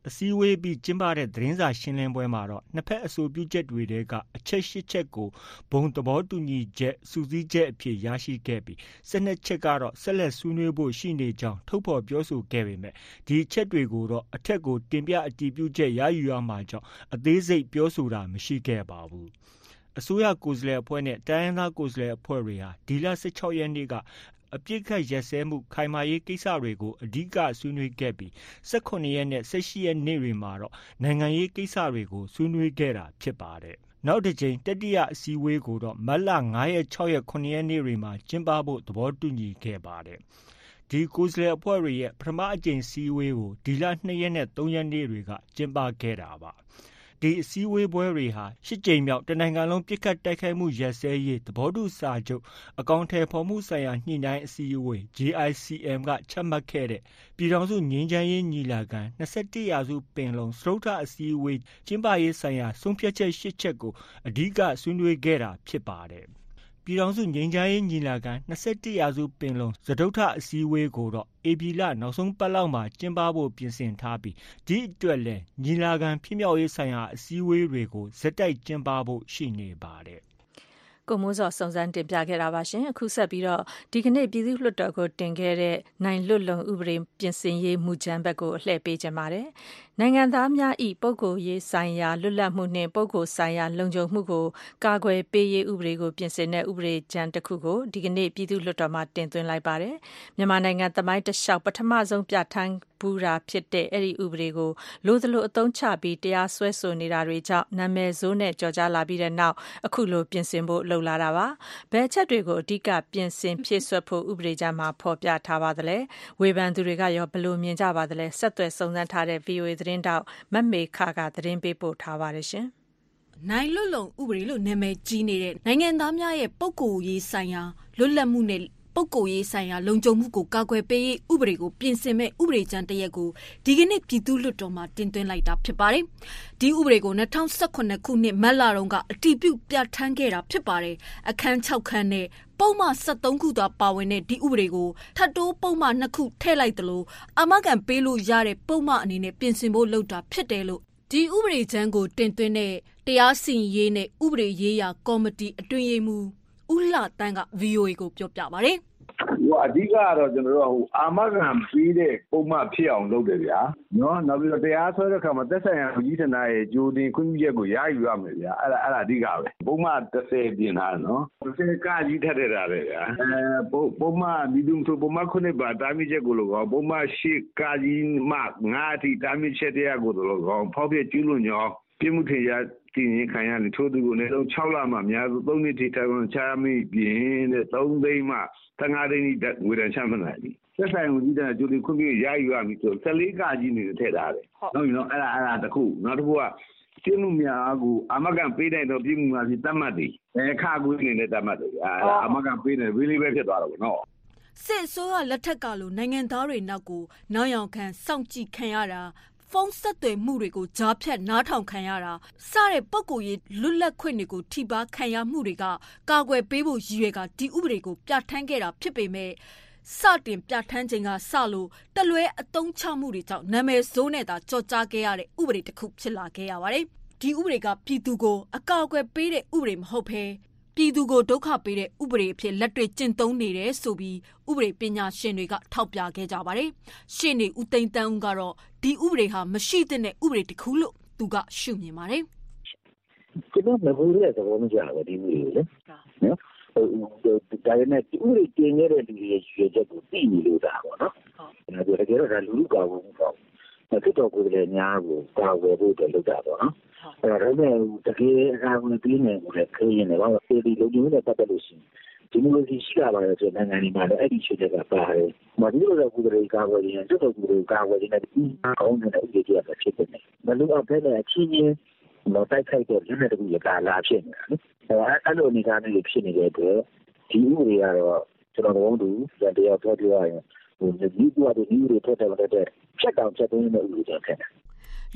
အစည်းအဝေးပြီး ကျင်းပတဲ့ သတင်းစာရှင်းလင်းပွဲမှာတော့ နှစ်ဖက် အဆိုပြုချက်တွေထဲက အချက် ၈ ချက်ကို ဘုံသဘောတူညီချက် စုစည်းချက်အဖြစ် ရရှိခဲ့ပြီး ၁၂ ချက်ကတော့ ဆက်လက်ဆွေးနွေးဖို့ ရှိနေကြောင်း ထုတ်ဖော်ပြောဆိုခဲ့ပေမဲ့ ဒီအချက်တွေကိုတော့ အထက်ကို တင်ပြအတည်ပြုချက် ရယူရမှာကြောင့် အသေးစိတ်ပြောဆိုတာ မရှိခဲ့ပါဘူး။အစိုးရကိုယ်စားလှယ်အဖွဲ့နဲ့ တိုင်းရင်းသားကိုယ်စားလှယ်အဖွဲ့တွေဟာ ဒီလ ၁၆ ရက်နေ့က အပစ်အခတ်ရပ်စဲမှု ခိုင်မာရေးကိစ္စတွေကို အဓိက ဆွေးနွေးခဲ့ပြီး ၁၇ ရက်နဲ့ ၁၈ ရက်နေ့တွေမှာတော့ နိုင်ငံရေးကိစ္စတွေကို ဆွေးနွေးခဲ့တာဖြစ်ပါတယ်။နောက်တစ်ကြိမ် တတိယအစည်းအဝေးကိုတော့ မတ်လ ၅ ရက်၊၆ ရက်၊၇ ရက်နေ့တွေမှာ ကျင်းပဖို့ သဘောတူညီခဲ့ပါတယ်။ဒီကိုယ်စားလှယ်အဖွဲ့တွေရဲ့ ပထမအကြိမ်အစည်းအဝေးကို ဒီလ ၂ ရက်နဲ့ ၃ ရက်နေ့တွေက ကျင်းပခဲ့တာပါ ဒီအစည်းအဝေးပွဲတွေဟာ ၈ ကြိမ်မြောက်တနိုင်ငံလုံးပစ်ခတ်တိုက်ခိုက်မှုရပ်စဲရေး သဘောတူစာချုပ် အကောင်အထည်ဖော်မှုဆိုင်ရာ ညှိနှိုင်းအစည်းအဝေး JICM က ချမှတ်ခဲ့တဲ့ ပြည်ထောင်စုငြိမ်းချမ်းရေးညီလာခံ ၂၁ ရာစုပင်လုံ စတုတ္ထအစည်းအဝေး ကျင်းပရေးဆိုင်ရာ ဆုံးဖြတ်ချက် ၈ ချက်ကို အဓိက ဆွေးနွေးခဲ့တာဖြစ်ပါတယ် ပြည်ထောင်စုငြိမ်းချမ်းရေးညီလာခံ ၂၁ရာစုပင်လုံ စတုတ္ထအစည်းအဝေးကိုတော့ ဧပြီလ နောက်ဆုံးပတ်လောက်မှာ ကျင်းပဖို့ ပြင်ဆင်ထားပြီး ဒီအတွက်လည်း ညီလာခံဖြစ်မြောက်ရေးဆိုင်ရာ အစည်းအဝေးတွေကို ဆက်တိုက်ကျင်းပဖို့ ရှိနေပါတယ် ကိုမိုးစောစုံစမ်းတင်ပြခဲ့တာပါရှင်အခုဆက်ပြီးတော့ ဒီကနေ့ ပြည်သူ့လွှတ်တော်ကို တင်ခဲ့တဲ့ နိုင်လွတ်လုံ ဥပဒေ ပြင်ဆင်ရေးမူကြမ်းဘက်ကိုအလှည့်ပေးကြပါတယ် နိုင်ငံသားများ၏ပုဂ္ဂိုလ်ရေးဆိုင်ရာ လွတ်လပ်မှုနှင့် ပုဂ္ဂိုလ်ဆိုင်ရာ လုံခြုံမှုကို ကာကွယ်ပေးရေး ဥပဒေကို ပြင်ဆင်တဲ့ ဥပဒေကြမ်းတစ်ခုကို ဒီကနေ့ ပြည်သူ့လွှတ်တော်မှာ တင်သွင်းလိုက်ပါတယ် မြန်မာနိုင်ငံသမိုင်းတလျှောက် ပထမဆုံး ပြဋ္ဌာန်းဘူးတာဖြစ်တဲ့ အဲ့ဒီဥပဒေကို လိုသလို အသုံးချပြီး တရားစွဲဆိုနေတာတွေကြောင့် နာမည်ဆိုးနဲ့ကြော်ကြားလာပြီးတဲ့နောက် အခုလို ပြင်ဆင်ဖို့လှုံလာတာပါ ဘယ်ချက်တွေကို အဓိက ပြင်ဆင်ဖြည့်ဆွတ်ဖို့ ဥပဒေကြမ်းမှာ ဖော်ပြထားပါသလဲ ဝေဖန်သူတွေကရော ဘယ်လိုမြင်ကြပါသလဲ ဆက်သွယ်စုံစမ်းထားတဲ့ VOA သတင်းတောက်မတ်မေခကသတင်းပေးပို့ထားပါတယ်ရှင်နိုင်လွတ်လုံဥပဒေလို့နာမည်ကြီးနေတဲ့နိုင်ငံသားများရဲ့ပုဂ္ဂိုလ်ရေးဆိုင်ရာလွတ်လပ်မှုနဲ့ ပုဂ္ဂိုလ်ရေးဆိုင်ရာ လုံခြုံမှုကို ကာကွယ်ပေးရေး ဥပဒေကို ပြင်ဆင်မဲ့ဥပဒေကြမ်းတရက်ကို ဒီကနေ့ ပြည်သူ့လွှတ်တော်မှာ တင်သွင်းလိုက်တာ ဖြစ်ပါတယ်။ဒီဥပဒေကို2018ခုနှစ် မတ်လတုန်းက အတည်ပြု ပြဋ္ဌာန်းခဲ့တာ ဖြစ်ပါတယ်။အခန်း6ခန်းနဲ့ ပုံမှန်73ခုသာ ပါဝင်တဲ့ ဒီဥပဒေကို ထပ်တိုးပုံမှန်2ခု ထည့်လိုက်တယ်လို့အမကန်ပေးလို့ရတဲ့ ပုံမှန်အနေနဲ့ ပြင်ဆင်ဖို့ လုပ်တာဖြစ်တယ်လို့ ဒီဥပဒေချမ်းကို တင်သွင်းတဲ့ တရားစီရင်ရေးနဲ့ ဥပဒေရေးရာကော်မတီ အတွင်းရေးမှူး ဦးလှတန်းက VOA ကို ပြောပြပါဗျ။အဓိကကတော့ ကျွန်တော်တို့ကဟိုအာမခံပေးတဲ့ ပုံမှန်ဖြစ်အောင်လုပ်တယ်ဗျာနော်နောက်ပြီးတော့ တရားစွဲတဲ့ခါမှာ သက်ဆိုင်ရာလူကြီးဌာနရဲ့ ကြိုတင်ခွင့်ပြုချက်ကို ရယူရမယ်ဗျာ အဲ့ဒါအဲ့ဒါအဓိကပဲ ပုံမှန်30ပြင်ထားတယ်နော်30ကကြီးထက်တဲ့တာပဲဗျာအဲပုံမှန်ဒီလိုဆို ပုံမှန်ခုနှစ်ပါ တာမီချက်ကိုလို့ကောပုံမှန်ရှေ့ကကြီးမှငါးအထိ တာမီချက်တရားကိုလို့ကောဖောက်ပြကျူးလွန်ကြော ပြမှုထေရတည်ရင်ခံရတယ်ထို့သူကိုလည်း6လမှအများဆုံး3နှစ်ထိတိုင်ဝန်ချမိပြင်တဲ့3သိန်းမှ15သိန်းထိငွေတန်ချမှတ်နိုင်ပြီသက်ဆိုင်ဝင်ကြီးတဲ့ကြိုတင်ခွင့်ပြုရယူရပြီဆို14ကကြီးနေထည့်ထားတယ်ဟုတ်ပြီနော်အဲ့ဒါအဲ့ဒါတခုနောက်တစ်ခုကပြမှုများကိုအမကန်ပေးတဲ့တော့ပြမှုများစီတတ်မှတ်တယ်အဲခါကူးနေတဲ့တတ်မှတ်တယ်အဲအမကန်ပေးတယ် really ပဲဖြစ်သွားတော့ဗောနော်စစ်ဆိုးရလက်ထက်ကလိုနိုင်ငံသားတွေနောက်ကိုနောက်ရောင်ခံစောင့်ကြည့်ခံရတာ ဖုန်းဆက်သွယ်မှုတွေကိုကြားဖြတ်နားထောင်ခံရတာစတဲ့ပုံကိုရေးလွတ်လပ်ခွင့်တွေကိုထိပါခံရမှုတွေကကာကွယ်ပေးဖို့ရည်ရွယ်ကဒီဥပဒေကိုပြဋ္ဌာန်းခဲ့တာဖြစ်ပေမဲ့စတင်ပြဋ္ဌာန်းခြင်းကစလို့တလွဲအတုံးချမှုတွေကြောင့်နာမည်ဆိုးနဲ့သာကြော်ကြားခဲ့ရတဲ့ဥပဒေတစ်ခုဖြစ်လာခဲ့ရပါတယ်။ဒီဥပဒေကပြည်သူကိုအကာအကွယ်ပေးတဲ့ဥပဒေမဟုတ်ဘဲ ပြည်သူကိုဒုက္ခပေးတဲ့ဥပဒေအဖြစ်လက်တွေ့ကျင့်သုံးနေတယ်ဆိုပြီး ဥပဒေပညာရှင်တွေက ထောက်ပြခဲ့ကြပါတယ်။ရှေ့နေဦးသိန်းတန်းဦးကတော့ဒီဥပဒေဟာမရှိသင့်တဲ့ဥပဒေတစ်ခုလို့သူကရှုမြင်ပါတယ်။ကျွန်တော်မဟုတ်တဲ့သဘောမကျဘူးဒီဥပဒေလေ။နော်ဟိုဒါရနဲ့ဥပဒေကျင့်ရတဲ့လူတွေရဲ့ရွေချက်ကိုသိနေလို့တာပေါ့နော်။ဒါကြတော့ဒါလူလူကောင်းဘူးပေါ့။ ဖြစ်တော်ကိုယ်လည်းအများကိုကာဝယ်ဖို့အတွက်လုပ်တာပေါ့နော်။အဲဒါနဲ့တကယ်အကာအကွယ်ပေးနေကိုလည်းခင်းနေတယ်။ဘာလို့ဒီလိုမျိုးနဲ့ပတ်သက်လို့ရှိရင်ဒီမိုကရေစီရှိလာပါတယ်ဆိုတဲ့နိုင်ငံတွေမှာလည်းအဲ့ဒီရှိတဲ့ကပါတယ်။မဒီလိုလည်းကုသရေးကာကွယ်ရင်တွတ်တော်ကုသရေးကာကွယ်ရင်လည်းဒီအောင်းနေတဲ့ဥပဒေကြီးပဲဖြစ်နေတယ်။မလို့အဖက်နဲ့အချင်းချင်းတော့တိုက်ခိုက်တဲ့လူတွေတကူရကာလာဖြစ်နေတာလေ။အဲ့လိုအနေအထားမျိုးဖြစ်နေတဲ့အတွက်ဒီဥပဒေကတော့ကျွန်တော်တို့တို့တရားပြောပြရရင် ဟိုဒီကွာဒီဥပဒေထွက်တယ်တဲ့ဖြတ်တောင်ဖြတ်သိမ်းတဲ့ဥပဒေတွေဖြစ်တယ်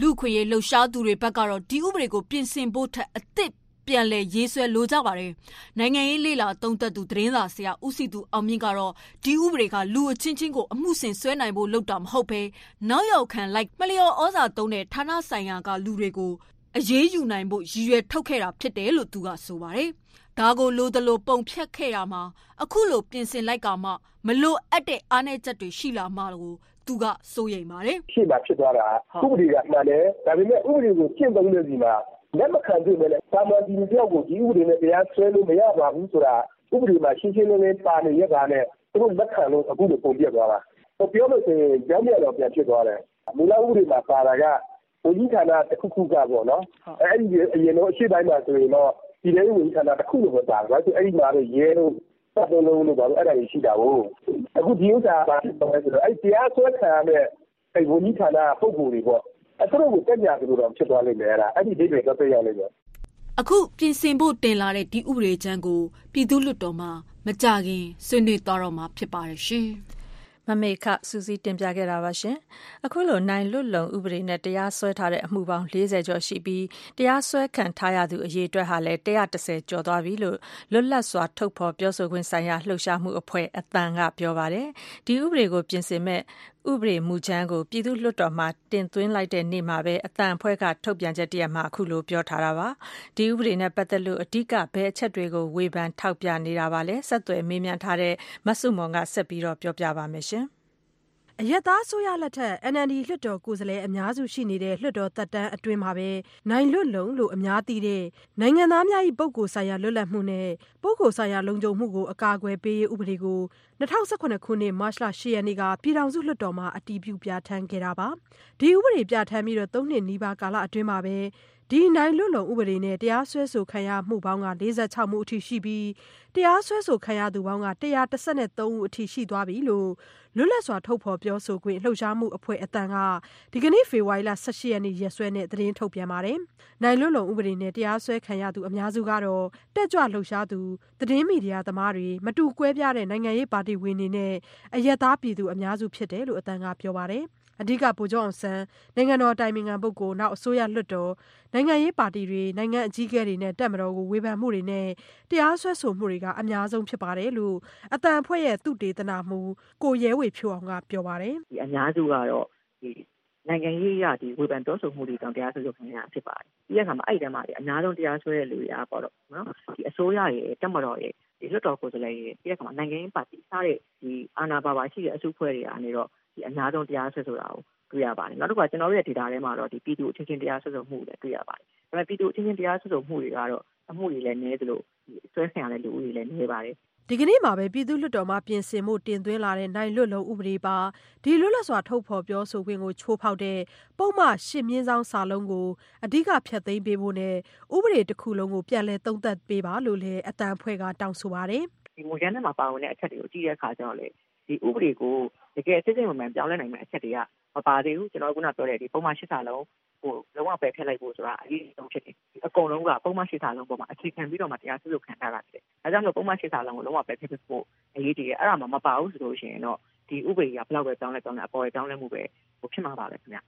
လူခွေရေးလှုပ်ရှားသူတွေဘက်ကတော့ဒီဥပဒေကိုပြင်ဆင်ဖို့ထက်အသစ်ပြန်လည်ရေးဆွဲလိုကြပါတယ်။နိုင်ငံရေးလေလာတုံးသက်သူသတင်းစာဆရာဦးစီသူအောင်မြင့်ကတော့ဒီဥပဒေကလူအချင်းချင်းကိုအမှုဆင်ဆွဲနိုင်ဖို့လုပ်တာမဟုတ်ဘဲနောက်ရောက်ခံလိုက်မလျော်ဩဇာတုံးတဲ့ဌာနဆိုင်ရာကလူတွေကိုအရေးယူနိုင်ဖို့ရည်ရွယ်ထုတ်ခဲ့တာဖြစ်တယ်လို့သူကဆိုပါတယ်။ ဒါကိုလိုသလိုပုံဖြတ်ခဲ့ရမှာအခုလိုပြင်ဆင်လိုက်ကမှမလိုအပ်တဲ့အားနည်းချက်တွေရှိလာမှာကိုသူကစိုးရိမ်ပါတယ်။ရှေ့မှာဖြစ်သွားတာဥပဒေကမှန်တယ်ဒါပေမဲ့ဥပဒေကိုကျင့်သုံးနေစီမှာလက်မခံတွေ့မဲ့တာမန်ဒီတယောက်ကိုဒီဥပဒေနဲ့တရားစွဲလို့မရပါဘူးဆိုတာဥပဒေမှာရှင်းရှင်းလင်းလင်းပါနေရတာနဲ့သူတို့လက်ခံလို့အခုလိုပုံပြသွားတာ။ပြောလို့ဆိုရင်ကြောင်းမြတ်တော့ပြန်ဖြစ်သွားတယ်။မူလဥပဒေမှာပါတာကဝန်ကြီးဌာနတစ်ခုခုကပေါ့နော်။အဲဒီအရင်တော့အရှိတိုင်းမှာဆိုရင်တော့ ဒီလေးဝန်ကြီးဌာနတစ်ခုလိုပဲပါတယ်။ဘာလို့အဲ့ဒီမှာတော့ရဲတို့တပ်လုံးလုံးလို့ပါလို့အဲ့ဒါကြီးရှိတာကိုအခုဒီဥစ္စာပါဖြစ်သွားတယ်ဆိုတော့အဲ့တရားစွဲခံရတဲ့အဲ့ဝန်ကြီးဌာနပုံကိုယ်တွေပေါ့အဲ့သူတို့ကိုတက်ညာသူတို့တော့ဖြစ်သွားလိမ့်မယ်အဲ့ဒါအဲ့ဒီဒိတ်တွေတော့ပြရလိမ့်မယ်အခုပြင်ဆင်ဖို့တင်လာတဲ့ဒီဥပဒေချမ်းကိုပြည်သူ့လွှတ်တော်မှာမကြခင်ဆွေးနွေးသွားတော့မှာဖြစ်ပါတယ်ရှင်။ မမေခစူးစီးတင်ပြခဲ့တာပါရှင်။အခုလိုနိုင်လွတ်လုံဥပဒေနဲ့တရားစွဲထားတဲ့အမှုပေါင်း40ကျော်ရှိပြီးတရားစွဲခံထားရသူအရေအတွက်ဟာလည်း130ကျော်သွားပြီလို့လွတ်လပ်စွာထုတ်ဖော်ပြောဆိုခွင့်ဆိုင်ရာလှုပ်ရှားမှုအဖွဲ့အတန်ကပြောပါတယ်။ဒီဥပဒေကိုပြင်ဆင်မဲ့ ဥပဒေမူကြမ်းကို ပြည်သူ့လွှတ်တော်မှာ တင်သွင်းလိုက်တဲ့နေ့မှာပဲအတန်အဖွဲ့က ထုတ်ပြန်ချက်တရက်မှာ အခုလို ပြောထားတာပါ။ဒီဥပဒေနဲ့ပတ်သက်လို့ အဓိက ဘယ်အချက်တွေကို ဝေဖန် ထောက်ပြနေတာပါလဲ။ဆက်သွယ်မေးမြန်းထားတဲ့ မဆုမွန်က ဆက်ပြီးတော့ပြောပြပါမယ်ရှင်။ အရပ်သားအစိုးရလက်ထက် NLD လွှတ်တော်ကိုယ်စားလှယ်အများစုရှိနေတဲ့ လွှတ်တော်သက်တမ်းအတွင်းမှာပဲ နိုင်လွတ်လုံလို့ အများသိတဲ့ နိုင်ငံသားများ၏ပုဂ္ဂိုလ်ဆိုင်ရာ လွတ်လပ်မှုနဲ့ပုဂ္ဂိုလ်ဆိုင်ရာ လုံခြုံမှုကို အကာအကွယ်ပေးရေး ဥပဒေကို2018ခုနှစ် မတ်လ10ရက်နေ့က ပြည်ထောင်စုလွှတ်တော်မှာ အတည်ပြုပြဋ္ဌာန်းခဲ့တာပါ။ဒီဥပဒေ ပြဋ္ဌာန်းပြီးတော့3နှစ်နီးပါးကာလအတွင်းမှာပဲ ဒီနိုင်လွတ်လုံဥပဒေနဲ့တရားစွဲဆိုခံရမှုပေါင်းက46မှုအထိရှိပြီးတရားစွဲဆိုခံရသူပေါင်းက133ဦးအထိရှိသွားပြီလို့လွတ်လပ်စွာထုတ်ဖော်ပြောဆိုခွင့်လှုပ်ရှားမှုအဖွဲ့အတန်ကဒီကနေ့ဖေဖော်ဝါရီလ18ရက်နေ့ရက်စွဲနဲ့သတင်းထုတ်ပြန်ပါတယ်။နိုင်လွတ်လုံဥပဒေနဲ့တရားစွဲခံရသူအများစုကတော့တက်ကြွလှုပ်ရှားသူသတင်းမီဒီယာသမားတွေမတူကွဲပြားတဲ့နိုင်ငံရေးပါတီဝင်တွေနဲ့အရက်သားပြည်သူအများစုဖြစ်တယ်လို့အတန်ကပြောပါတယ်။ အဓိကဗိုလ်ချုပ်အောင်ဆန်းနိုင်ငံတော်အတိုင်ပင်ခံပုဂ္ဂိုလ်နောက်အစိုးရလွှတ်တော်နိုင်ငံရေးပါတီတွေနိုင်ငံအကြီးအကဲတွေနဲ့တပ်မတော်ကိုဝေဖန်မှုတွေနဲ့တရားစွဲဆိုမှုတွေကအများဆုံးဖြစ်ပါတယ်လို့အတန်အဖွဲ့ရဲ့သုတေသနမှုကိုရဲဝေဖြိုးအောင်ကပြောပါတယ်ဒီအများစုကတော့ဒီနိုင်ငံရေးရဒီဝေဖန်ပြောဆိုမှုတွေတောင်တရားစွဲဆိုခံရဖြစ်ပါတယ်။ဒီကမှာအဲ့ဒီမှာအများဆုံးတရားစွဲတဲ့လူတွေကပေါ့တော့နော်ဒီအစိုးရရဲ့တပ်မတော်ရဲ့ဒီလွှတ်တော်ကိုယ်စားလှယ်ရဲ့ဒီကမှာနိုင်ငံရေးပါတီစတဲ့ဒီအာဏာပါပါရှိတဲ့အစုအဖွဲ့တွေကနေတော့ ဒီအများဆုံးတရားစွဲဆိုတာကိုတွေ့ရပါတယ်နောက်တစ်ခါကျွန်တော်တို့ရဲ့ data ထဲမှာတော့ဒီပြည်သူအချင်းချင်းတရားစွဲဆိုမှုတွေလည်းတွေ့ရပါတယ်ဒါပေမဲ့ပြည်သူအချင်းချင်းတရားစွဲဆိုမှုတွေကတော့အမှုတွေလည်းနည်းသလိုဆွဲခံရတဲ့လူဦးရေလည်းနည်းပါတယ်ဒီကနေ့မှာပဲပြည်သူ့လွှတ်တော်မှာပြင်ဆင်မှုတင်သွင်းလာတဲ့နိုင်လွတ်လုံဥပဒေပါဒီလွတ်လပ်စွာထုတ်ဖော်ပြောဆိုခွင့်ကိုချိုးဖောက်တဲ့ပုံမှန်ရှင်းမြင့်ဆောင်စာလုံးကိုအဓိကဖျက်သိမ်းပေးဖို့နဲ့ဥပဒေတစ်ခုလုံးကိုပြန်လည်သုံးသပ်ပေးပါလို့လည်းအတန်ဖွဲ့ကတောင်းဆိုပါတယ်ဒီမူရန်ထဲမှာပါဝင်တဲ့အချက်တွေကိုကြည့်တဲ့အခါကျတော့လေဒီဥပဒေကို တကယ်စစ်စစ်မှန်မှန်ပြောင်းလဲနိုင်မယ့်အချက်တွေကမပါသေးဘူးကျွန်တော်ကပြောတဲ့ဒီပုံမှန်ရှစ်စာလုံးဟိုလုံးဝပဲဖျက်လိုက်ဖို့ဆိုတာအရေးဆုံးဖြစ်တယ်အကုန်လုံးကပုံမှန်ရှစ်စာလုံးပေါ်မှာအခြေခံပြီးတော့မှတရားစွဲဆိုခံထားတာဖြစ်တယ်ဒါကြောင့်မလို့ပုံမှန်ရှစ်စာလုံးကိုလုံးဝပဲဖျက်ဖို့အရေးကြီးတယ်အဲ့ဒါမှမပါဘူးဆိုလို့ရှိရင်တော့ဒီဥပဒေကဘယ်လောက်ပဲတောင်းလဲတောင်းလဲအပေါ်ပဲတောင်းလဲမှုပဲဟိုဖြစ်မှာပါပဲခင်ဗျ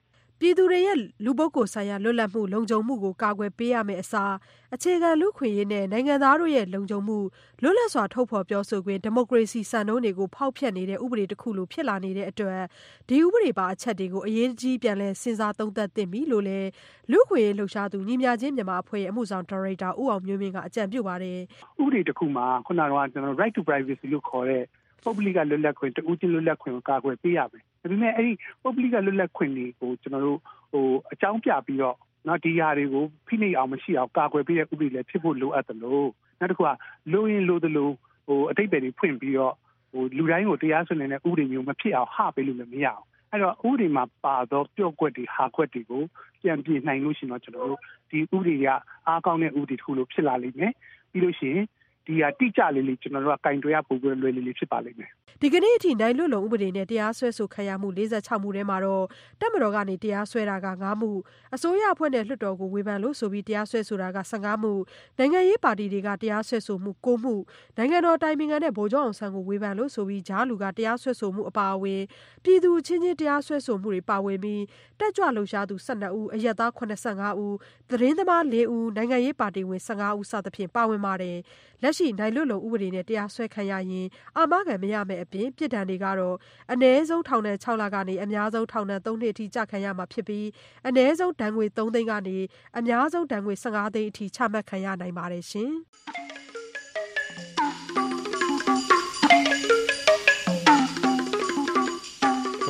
ပြည်သူတွေရဲ့လူပုဂ္ဂိုလ်ဆိုင်ရာလွတ်လပ်မှုလုံခြုံမှုကိုကာကွယ်ပေးရမယ့်အစားအခြေခံလူ့အခွင့်အရေးနဲ့နိုင်ငံသားတို့ရဲ့လုံခြုံမှုလွတ်လပ်စွာထုတ်ဖော်ပြောဆိုခွင့်ဒီမိုကရေစီစံနှုန်းတွေကိုဖောက်ဖျက်နေတဲ့ဥပဒေတခုလိုဖြစ်လာနေတဲ့အတွက်ဒီဥပဒေပါအချက်တွေကိုအရေးတကြီးပြန်လည်စဉ်းစားသုံးသပ်သင့်ပြီလို့လည်းလူ့အခွင့်အရေးလှုပ်ရှားသူညီမျှခြင်းမြန်မာအဖွဲ့ရဲ့အမှုဆောင်ဒါရိုက်တာဦးအောင်မျိုးမင်းကအကြံပြုပါတယ်။ဥပဒေတခုမှာခုနကကျနော်တို့ right to privacy လို့ခေါ်တဲ့ ပုဂ္ဂလိကလွတ်လပ်ခွင့်တဦးချင်းလွတ်လပ်ခွင့်ကိုကာကွယ်ပေးရမယ်။ဒါပေမဲ့အဲ့ဒီပုဂ္ဂလိကလွတ်လပ်ခွင့်တွေကိုကျွန်တော်တို့ဟိုအကြောင်းပြပြီးတော့နော်ဒီဟာတွေကိုဖိနှိပ်အောင်မရှိအောင်ကာကွယ်ပေးတဲ့ဥပဒေလည်းဖြစ်ဖို့လိုအပ်တယ်လို့နောက်တစ်ခုကလိုရင်လိုသလိုဟိုအတိတ်ပဲတွေဖွင့်ပြီးတော့ဟိုလူတိုင်းကိုတရားစွဲနေတဲ့ဥပဒေမျိုးမဖြစ်အောင်ဟပေးလို့လည်းမရအောင်အဲ့တော့ဥပဒေမှာပါသောပြော့ကွက်တွေဟာကွက်တွေကိုပြန်ပြင်နိုင်လို့ရှိရင်တော့ကျွန်တော်တို့ဒီဥပဒေကအားကောင်းတဲ့ဥပဒေတစ်ခုလို့ဖြစ်လာလိမ့်မယ်ပြီးလို့ရှိရင် ဒီဟာတိကျလေးလေးကျွန်တော်တို့ကကင်တွယ်ရပုံပွင့်လွယ်လေးလေးဖြစ်ပါလိမ့်မယ်ဒီကနေ့အထိနိုင်လွတ်လုံဥပဒေနဲ့တရားစွဲဆိုခံရမှု46မှုထဲမှာတော့တပ်မတော်ကနေတရားစွဲတာက9မှုအစိုးရအဖွဲ့နဲ့လွှတ်တော်ကိုဝေဖန်လို့ဆိုပြီးတရားစွဲဆိုတာက15မှုနိုင်ငံရေးပါတီတွေကတရားစွဲဆိုမှု9မှုနိုင်ငံတော်တိုင်ပင်ခံနဲ့ဗိုလ်ချုပ်အောင်ဆန်းကိုဝေဖန်လို့ဆိုပြီးဂျားလူကတရားစွဲဆိုမှုအပါအဝင်ပြည်သူချင်းချင်းတရားစွဲဆိုမှုတွေပါဝင်ပြီးတက်ကြွလှုပ်ရှားသူ12ဦးအရက်သား85ဦးသတင်းသမား4ဦးနိုင်ငံရေးပါတီဝင်15ဦးစသဖြင့်ပါဝင်ပါတယ်လက်ရှိနိုင်လွတ်လုံဥပဒေနဲ့တရားစွဲခံရရင်အာမခံမရမယ့်အပြင်ပြစ်ဒဏ်တွေကတော့အ ਨੇ ဆုံးထောင်ဒဏ်6လကနေအများဆုံးထောင်ဒဏ်3နှစ်အထိကြခံရမှာဖြစ်ပြီးအ ਨੇ ဆုံးဒဏ်ငွေ3သိန်းကနေအများဆုံးဒဏ်ငွေ15သိန်းအထိချမှတ်ခံရနိုင်ပါတယ်ရှင်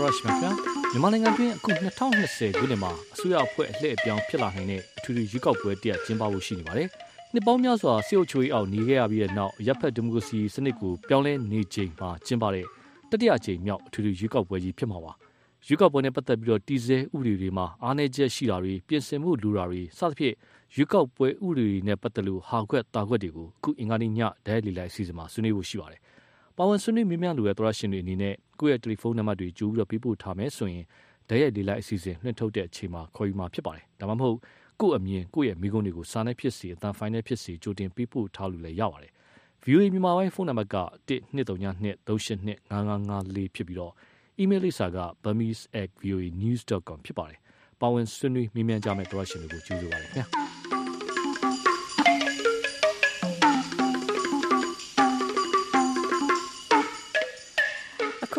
ရရှိမြခင်မြန်မာနိုင်ငံတွင်အခု2020ခုနှစ်မှာအစိုးရအဖွဲ့အလှည့်အပြောင်းဖြစ်လာနိုင်တဲ့အထူးထူးရွေးကောက်ပွဲတရက်ကျင်းပဖို့ရှိနေပါတယ်။ နှစ်ပေါင်းများစွာစစ်အုပ်ချုပ်ရေးအောက်နေခဲ့ရပြီးတဲ့နောက်ရပ်ဖက်ဒီမိုကရေစီစနစ်ကိုပြောင်းလဲနေချိန်မှာကျင်းပတဲ့တတိယအကြိမ်မြောက်အထူးထူးရွေးကောက်ပွဲကြီးဖြစ်မှာပါ။ရွေးကောက်ပွဲနဲ့ပတ်သက်ပြီးတော့တည်ဆဲဥပဒေတွေမှာအားနည်းချက်ရှိတာတွေပြင်ဆင်မှုလူတာတွေစသဖြင့်ရွေးကောက်ပွဲဥပဒေတွေနဲ့ပတ်သက်လို့ဟာခွက်တာခွက်တွေကိုအခုအင်္ဂါနေ့ညဒဲလီလိုက်အစီအစဉ်မှာဆွေးနွေးဖို့ရှိပါတယ်။ပါဝင်ဆွေးနွေးမြများလူရဲ့သရရှင်တွေအနေနဲ့ကိုယ့်ရဲ့တယ်လီဖုန်းနံပါတ်တွေကြိုပြီးတော့ပေးပို့ထားမယ်ဆိုရင်ဓာတ်ရိုက်လေးလိုက်အစီအစဉ်လွှင့်ထုတ်တဲ့အချိန်မှာခေါ်ယူမှာဖြစ်ပါတယ်။ဒါမှမဟုတ် ကိုယ့်အမြင်ကိုယ့်ရဲ့မိကုန်းတွေကိုစာနဲ့ဖြစ်စီအတန်ဖိုင်နဲ့ဖြစ်စီကြိုတင်ပေးပို့ထားလို့လည်းရပါတယ်။ VOA မြန်မာပိုင်းဖုန်းနံပါတ်က12393855554ဖြစ်ပြီးတော့ email လိပ်စာက burmese@voanews.com ဖြစ်ပါတယ်။ပါဝင်ဆွေးနွေးမြင်းမြန်းကြမယ့်သရရှင်တွေကိုကျေးဇူးပါတယ်ခင်ဗျာ။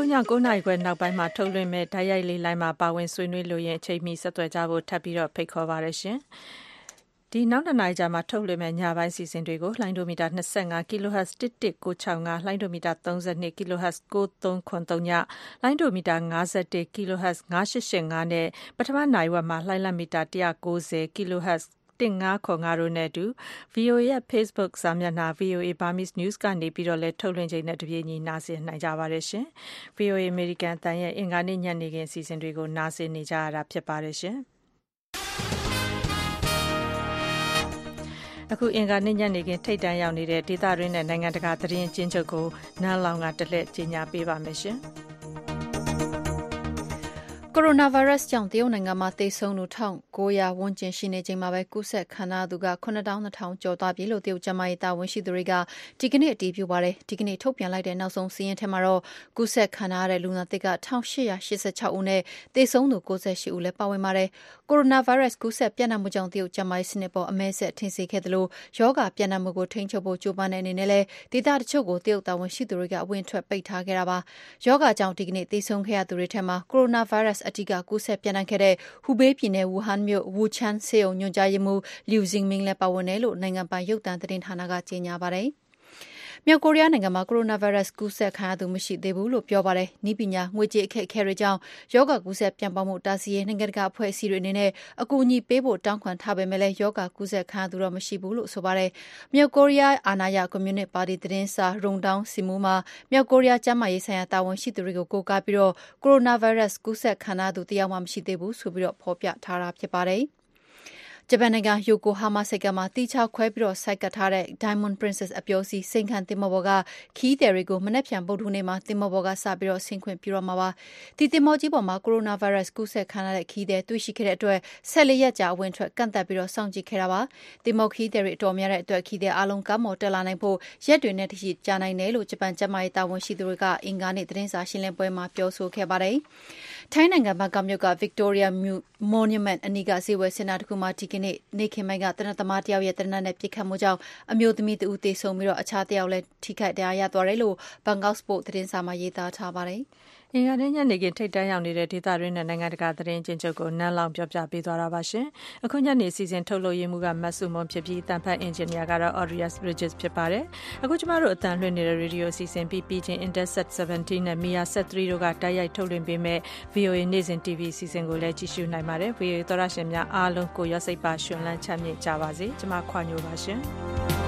ည9နာရီခွဲနောက်ပိုင်းမှာ ထုတ်လွှင့်မဲ့ဓာတ်ရိုက်လေးလိုင်းမှာ ပါဝင်ဆွေးနွေးလို့ရင် အချိန်မီ ဆက်သွယ်ကြဖို့ ထပ်ပြီးတော့ဖိတ်ခေါ်ပါရရှင်။ဒီနောက်တနိုင်ကြမှာ ထုတ်လွှင့်မဲ့ညပိုင်းစီစဉ်တွေကို လိုင်းဒိုမီတာ25 kHz 11965 လိုင်းဒိုမီတာ32 kHz 9393ည လိုင်းဒိုမီတာ51 kHz 9885 နဲ့ ပထမနိုင်ဝက်မှာ လိုင်းလက်မီတာ190 kHz 1595တို့နဲ့အတူ VOA ရဲ့ Facebook စာမျက်နှာ VOA Burmese News ကနေပြီးတော့လည်းထုတ်လွှင့်ချိန်နဲ့တပြေးညီနားဆင်နိုင်ကြပါတယ်ရှင်။ VOA American တန်ရဲ့အင်္ဂါနေ့ညနေခင်းအစီအစဉ်တွေကိုနားဆင်နေကြရတာဖြစ်ပါတယ်ရှင်။အခုအင်္ဂါနေ့ညနေခင်းထိတ်တန့်ရောက်နေတဲ့ဒေသရင်းနဲ့နိုင်ငံတကာသတင်းကျဉ်းချုပ်ကိုနားလောင်ကတလှည့်ကြီးညာပေးပါမယ်ရှင်။ ကိုရိုနာဗိုင်းရပ်စ်ကြောင့်တရုတ်နိုင်ငံမှာသေဆုံးသူ1900ဝန်းကျင်ရှိနေချိန်မှာပဲကူးစက်ခံရသူက9200ကျော်သွားပြီလို့တရုတ်ကျန်းမာရေးတာဝန်ရှိသူတွေကဒီကနေ့အတည်ပြုပါတယ်။ဒီကနေ့ထုတ်ပြန်လိုက်တဲ့နောက်ဆုံးစာရင်းထဲမှာတော့ကူးစက်ခံရတဲ့လူနာသစ်က1886ဦးနဲ့သေဆုံးသူ98ဦးလည်းပါဝင်ပါတယ်။ ကိုရိုနာဗိုင်းရပ်စ်ကူးစက်ပြန့်နှံ့မှုကြောင့်တရုတ်ကျန်းမာရေးစနစ်ပေါ်အမဲဆက်ထင်စေခဲ့သလိုရောဂါပြန့်နှံ့မှုကိုထိန်းချုပ်ဖို့ကြိုးပမ်းတဲ့အနေနဲ့လည်းဒေသတချို့ကိုတရုတ်တာဝန်ရှိသူတွေကအဝင်ထွက်ပိတ်ထားခဲ့တာပါ။ရောဂါကြောင့်ဒီကနေ့သေဆုံးခဲ့ရသူတွေထဲမှာကိုရိုနာဗိုင်းရပ်စ်အဓိကကူးစက်ပြန့်နှံ့ခဲ့တဲ့ဟူဘေးပြည်နယ်ဝူဟန်မြို့ဝူချန်ဆေးရုံညွှန်ကြားရေးမှူးလျူဇင်မင်းလည်းပါဝင်တယ်လို့နိုင်ငံပိုင်ရုပ်သံသတင်းဌာနကကြေညာပါတယ်။ မြောက်ကိုရီးယားနိုင်ငံမှာ ကိုရိုနာဗိုင်းရပ်စ် ကူးစက်ခံရသူ မရှိသေးဘူးလို့ ပြောပါတယ်။နည်းပညာ ငွေကြေးအခက်အခဲတွေကြောင့် ရောဂါကူးစက်ပြန့်ပွားမှု တားဆီးရေး နိုင်ငံတကာ အဖွဲ့အစည်းတွေအနေနဲ့ အကူအညီပေးဖို့ တောင်းခံထားပေမဲ့လည်း ရောဂါကူးစက်ခံရသူတော့ မရှိဘူးလို့ ဆိုပါတယ်။မြောက်ကိုရီးယား အာဏာရ ကွန်မြူနစ်ပါတီ သတင်းစာရုံတောင်းစီမူမှာ မြောက်ကိုရီးယား ကျန်းမာရေးဆိုင်ရာ တာဝန်ရှိသူတွေကို ကိုးကားပြီးတော့ကိုရိုနာဗိုင်းရပ်စ် ကူးစက်ခံရသူ တယောက်မှ မရှိသေးဘူးဆိုပြီးတော့ဖော်ပြထားတာ ဖြစ်ပါတယ်။ ဂျပန်နိုင်ငံယိုကိုဟာမာဆိပ်ကမ်းမှာသီးခြားခွဲပြီးဆိုက်ကပ်ထားတဲ့ Diamond Princess အပျော်စီးစိမ်းခံသင်္ဘောပေါ်ကခရီးသည်တွေကိုမနက်ဖြန်ဗုဒ္ဓဟူးနေ့မှာသင်္ဘောပေါ်ကစပြီးဆင်းခွင့်ပြုတော့မှာပါ။ဒီသင်္ဘောကြီးပေါ်မှာကိုရိုနာဗိုင်းရပ်စ်ကူးစက်ခံရတဲ့ခရီးသည်တွေ့ရှိခဲ့တဲ့အတွက်၁၄ရက်ကြာအဝင်အထွက်ကန့်သတ်ပြီးစောင့်ကြည့်ခဲ့တာပါ။သင်္ဘောခရီးသည်တွေအတော်များတဲ့အတွက်ခရီးသည်အားလုံးကမ်းပေါ်တက်လာနိုင်ဖို့ရက်တွေနဲ့တရှိကြာနိုင်တယ်လို့ဂျပန်ကျန်းမာရေးတာဝန်ရှိသူတွေကအင်္ဂါနေ့သတင်းစာရှင်းလင်းပွဲမှာပြောဆိုခဲ့ပါတယ်။ထိုင်းနိုင်ငံဘန်ကောက်မြို့က Victoria Monument အနီးကဈေးဝယ်စင်တာတခုမှာဒီကနေ့နေ့ခင်းပိုင်းကသေနတ်သမားတယောက်ရဲ့သေနတ်နဲ့ပစ်ခတ်မှုကြောင့်အမျိုးသမီးတဦးသေဆုံးပြီးအခြားတယောက်လည်းထိခိုက်ဒဏ်ရာရသွားတယ်လို့ Bangkok Post သတင်းစာမှာရေးသားထားပါတယ်။ အင်္ဂါနေ့ညနေခင်းထိပ်တန်းရောက်နေတဲ့ဒေသတွင်းနဲ့နိုင်ငံတကာသတင်းကျဉ်းချုပ်ကိုနန်းလောင်ပြောပြပေးသွားတာပါရှင်။အခုညနေစီစဉ်ထုတ်လို့ရမှုကမတ်စုမွန်ဖြစ်ပြီးတန်ဖတ်အင်ဂျင်နီယာကတော့ Audius Bridges ဖြစ်ပါတယ်။အခုကျမတို့အတန်လွှင့်နေတဲ့ရေဒီယိုစီစဉ်ပြီးပြီးချင်း Interset 17နဲ့ Mia Set 3တို့ကတိုက်ရိုက်ထုတ်လွှင့်ပေးမဲ့ VOA နေ့စဉ် TV စီစဉ်ကိုလည်းကြည့်ရှုနိုင်ပါတယ်။ VOA သောရရှင်များအားလုံးကိုရောစိတ်ပါရှင်လန်းချမ်းမြေ့ကြပါစေ။ကျမခွာညိုပါရှင်။